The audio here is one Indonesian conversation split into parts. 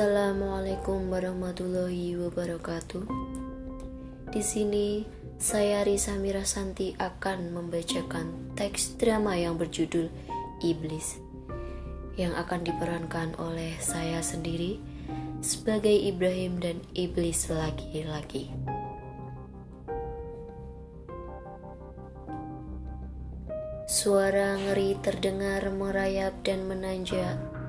Assalamualaikum warahmatullahi wabarakatuh. Di sini saya Risa Mirasanti akan membacakan teks drama yang berjudul Iblis yang akan diperankan oleh saya sendiri sebagai Ibrahim dan Iblis laki-laki. Suara ngeri terdengar merayap dan menanjak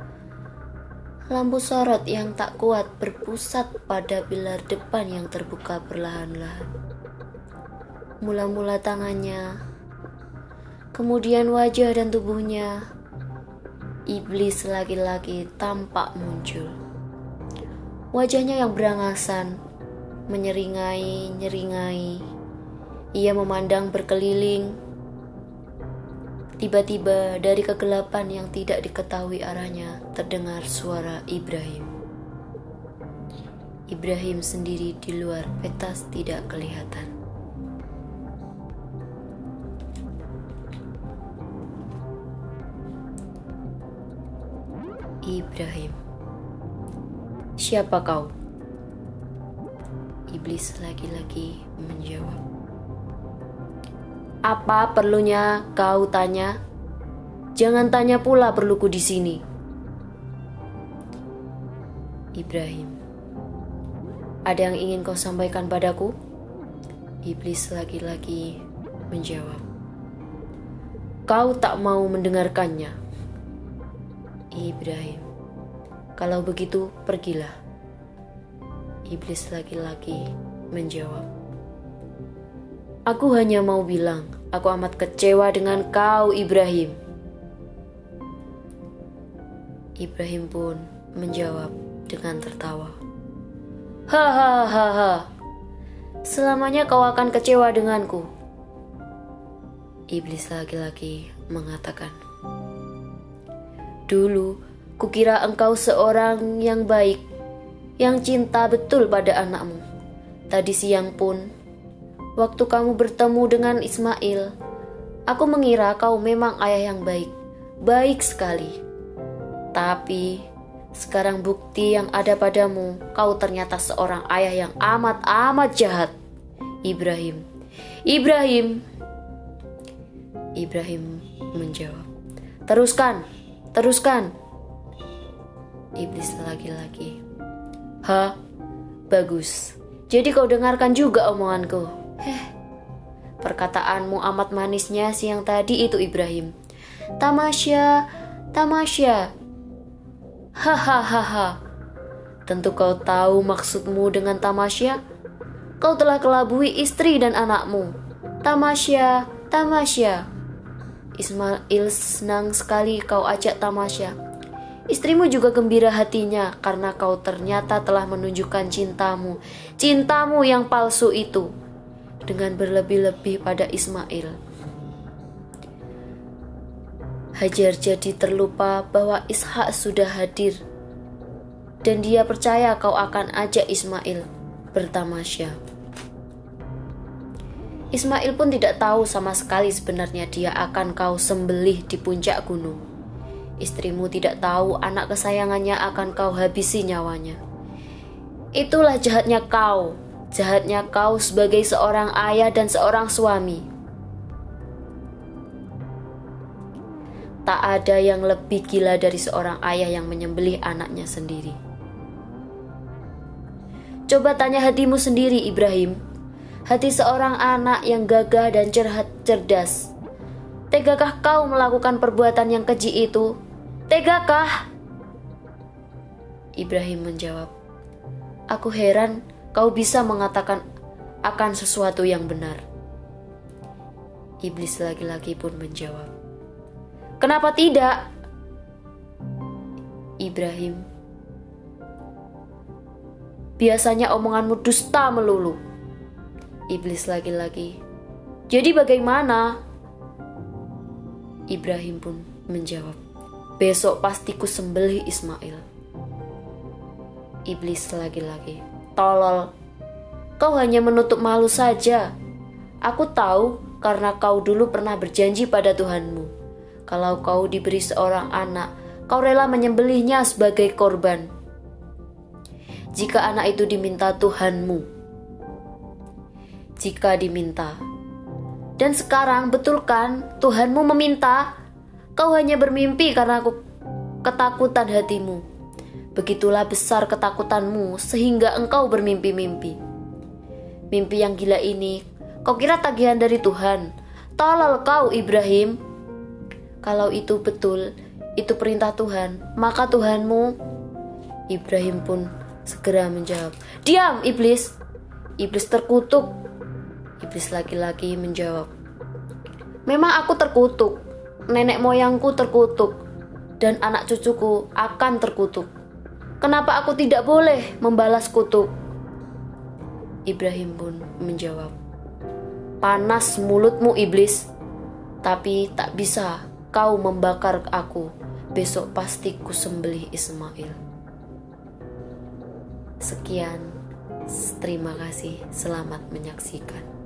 Lampu sorot yang tak kuat berpusat pada pilar depan yang terbuka perlahan-lahan. Mula-mula tangannya, kemudian wajah dan tubuhnya, iblis laki-laki tampak muncul. Wajahnya yang berangasan, menyeringai-nyeringai. Ia memandang berkeliling, Tiba-tiba dari kegelapan yang tidak diketahui arahnya terdengar suara Ibrahim. Ibrahim sendiri di luar petas tidak kelihatan. Ibrahim, siapa kau? Iblis lagi-lagi menjawab. Apa perlunya kau tanya? Jangan tanya pula perluku di sini. Ibrahim, ada yang ingin kau sampaikan padaku? Iblis lagi-lagi menjawab. Kau tak mau mendengarkannya. Ibrahim, kalau begitu pergilah. Iblis lagi-lagi menjawab. Aku hanya mau bilang, aku amat kecewa dengan kau, Ibrahim. Ibrahim pun menjawab dengan tertawa. Hahaha, selamanya kau akan kecewa denganku. Iblis laki-laki mengatakan, Dulu, kukira engkau seorang yang baik, yang cinta betul pada anakmu. Tadi siang pun Waktu kamu bertemu dengan Ismail, aku mengira kau memang ayah yang baik, baik sekali. Tapi sekarang bukti yang ada padamu, kau ternyata seorang ayah yang amat-amat jahat. Ibrahim, Ibrahim, Ibrahim menjawab, "Teruskan, teruskan." Iblis lagi-lagi, "Hah, bagus. Jadi kau dengarkan juga omonganku." Heh, perkataanmu amat manisnya siang tadi itu Ibrahim. Tamasya, tamasya. Hahaha. Tentu kau tahu maksudmu dengan tamasya. Kau telah kelabui istri dan anakmu. Tamasya, tamasya. Ismail senang sekali kau ajak tamasya. Istrimu juga gembira hatinya karena kau ternyata telah menunjukkan cintamu, cintamu yang palsu itu dengan berlebih-lebih pada Ismail. Hajar jadi terlupa bahwa Ishak sudah hadir dan dia percaya kau akan ajak Ismail bertamasya. Ismail pun tidak tahu sama sekali sebenarnya dia akan kau sembelih di puncak gunung. Istrimu tidak tahu anak kesayangannya akan kau habisi nyawanya. Itulah jahatnya kau, jahatnya kau sebagai seorang ayah dan seorang suami. Tak ada yang lebih gila dari seorang ayah yang menyembelih anaknya sendiri. Coba tanya hatimu sendiri, Ibrahim. Hati seorang anak yang gagah dan cerhat cerdas. Tegakah kau melakukan perbuatan yang keji itu? Tegakah? Ibrahim menjawab, Aku heran kau bisa mengatakan akan sesuatu yang benar. Iblis laki-laki pun menjawab, "Kenapa tidak?" Ibrahim, "Biasanya omonganmu dusta melulu." Iblis laki-laki, "Jadi bagaimana?" Ibrahim pun menjawab, "Besok pasti ku sembelih Ismail." Iblis laki-laki, Tolol. Kau hanya menutup malu saja. Aku tahu karena kau dulu pernah berjanji pada Tuhanmu. Kalau kau diberi seorang anak, kau rela menyembelihnya sebagai korban. jika anak itu diminta Tuhanmu. Jika diminta. Dan sekarang betulkan Tuhanmu meminta, kau hanya bermimpi karena aku ketakutan hatimu. Begitulah besar ketakutanmu sehingga engkau bermimpi-mimpi. Mimpi yang gila ini, kau kira tagihan dari Tuhan. Tolol kau Ibrahim. Kalau itu betul, itu perintah Tuhan, maka Tuhanmu Ibrahim pun segera menjawab, "Diam, iblis." Iblis terkutuk. Iblis laki-laki menjawab, "Memang aku terkutuk. Nenek moyangku terkutuk dan anak cucuku akan terkutuk. Kenapa aku tidak boleh membalas kutuk?" Ibrahim pun menjawab, "Panas mulutmu, iblis, tapi tak bisa kau membakar aku. Besok pasti ku sembelih Ismail." Sekian, terima kasih, selamat menyaksikan.